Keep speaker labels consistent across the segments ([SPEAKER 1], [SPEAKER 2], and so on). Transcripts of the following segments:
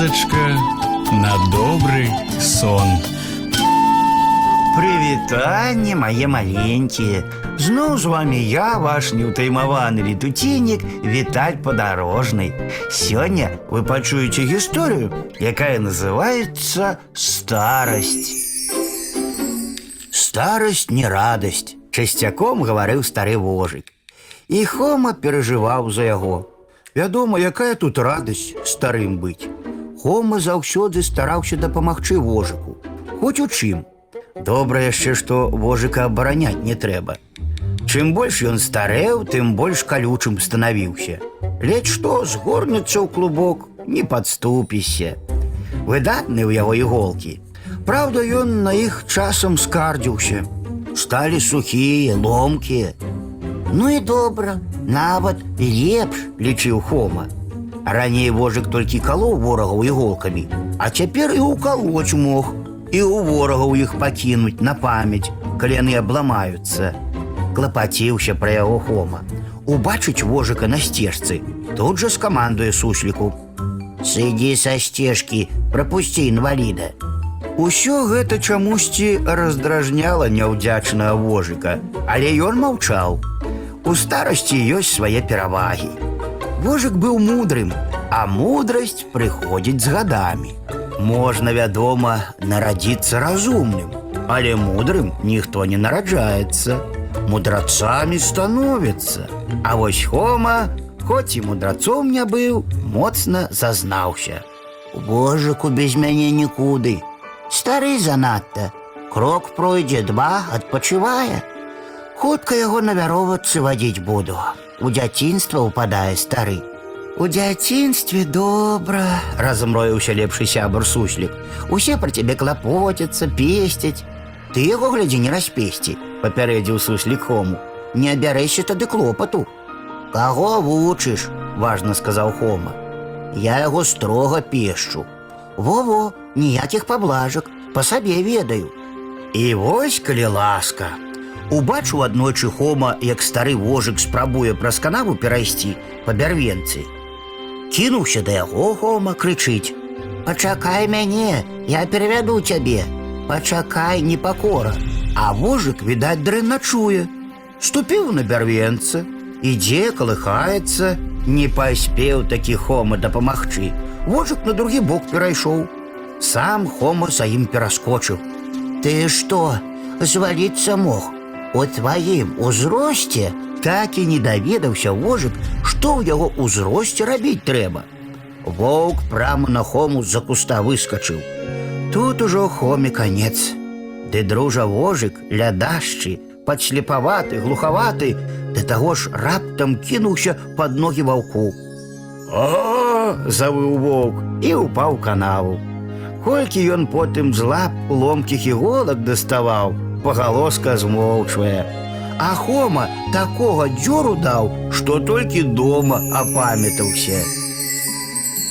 [SPEAKER 1] казачка на добрый сон.
[SPEAKER 2] Прывітанне мае маленькія. Зноў з вами я, ваш неўтаймаваны летуціннік Віталь падарожны. Сёння вы пачуеце гісторыю, якая называецца старасць. Старасць не радасць, часцяком гаварыў стары вожык. І Хома перажываў за яго. Вядома, якая тут радасць старым быць. Хома заўсёды стараўся дапамагчы вожыку. Хоць у чым. Добра яшчэ, што вожыка абараняць не трэба. Чым больш ён старэў, тым больш калючым станавіўся. Ледь што згорнецца ў клубок, не падступіся. Выдатны ў яго іголкі. Праўда, ён на іх часам скардзіўся. Сталі сухія, ломкія. Ну і добра, нават лепш лічыў Хома. Раней вожык толькі калоў ворагаў іголкамі, а цяпер і ўкалоць мог, і ў ворагаў іх пакінуць на памяць, калі яны абламаюцца. Клапаціўся пра яго Хома. Убачыць вожыка на сцежцы, тут жа скамандуе сусліку. Сыдзі са сцежкі, прапусці інваліда. Усё гэта чамусьці раздражняла няўдзячнага вожыка, але ён маўчаў. У старасці ёсць свае перавагі. Вожык быў мудрым, а мудрасць прыходзіць з гадамі. Можна, вядома, нарадзіцца разумным, але мудрым ніхто не нараджаецца. Мудрацамі становяцца. А вось Хома, хоць і мудрацом не быў, моцна зазнаўся. Вожыку без мяне нікуды. Стары занадта. Крок пройдзе два, адпачывае. Хутка яго на вяровацы вадзіць буду. У дзяцінства ўпадае стары. У дзяцінстве добра, размроіўся лепшы сябар суслік. Усе пра цябе клапоцяцца, песцяць. Ты яго глядзі не распесці, папярэдзіў суслік хому. Не абярэшся тады клопату. Каго вучыш, важна сказаў Хома. Я яго строга пешчу. Во-во, ніякіх паблажак, па сабе ведаю. І вось калі ласка. Убачыў аднойчы Хома, як стары вожык спрабуе праз канаву перайсці па бярвенцы. Кінуўся да яго Хома крычыць: « Пачакай мяне, я перавяду цябе. Пачакай непакора. А вожык, відаць, дрэнна чуе. Ступіў на бярвенца, ідзе, калыхаецца, не паспеў такі Хома дапамагчы. Вожык на другі бок перайшоў. Сам Хома за ім пераскочыў. Ты што, зваліцца мог? У тваім узросце так і не даведаўся вожык, што ў яго ўзросце рабіць трэба. Воўк прама на хому з-за куста выскачыў. Тут ужо хоме канец. Ды дружа вожык, лядашчы, падслепаваты, глухаваты, да таго ж раптам кінуўся пад ногі ваўку. О, завыў воўк і ўпаў у канаву. Колькі ён потым з лап ломкіх іголак даставаў, пагалоска змоўчвае. А Хома такога дзёру даў, што толькі дома апамятаўся.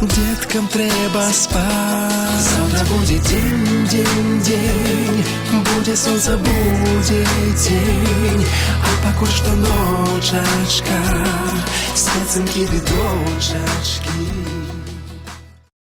[SPEAKER 3] деткам трэба спаць. Завтра будзе дзень, дзень, дзень, будзе сонца, будзе дзень, а пакуль што ночачка, спецынкі ды дочачкі.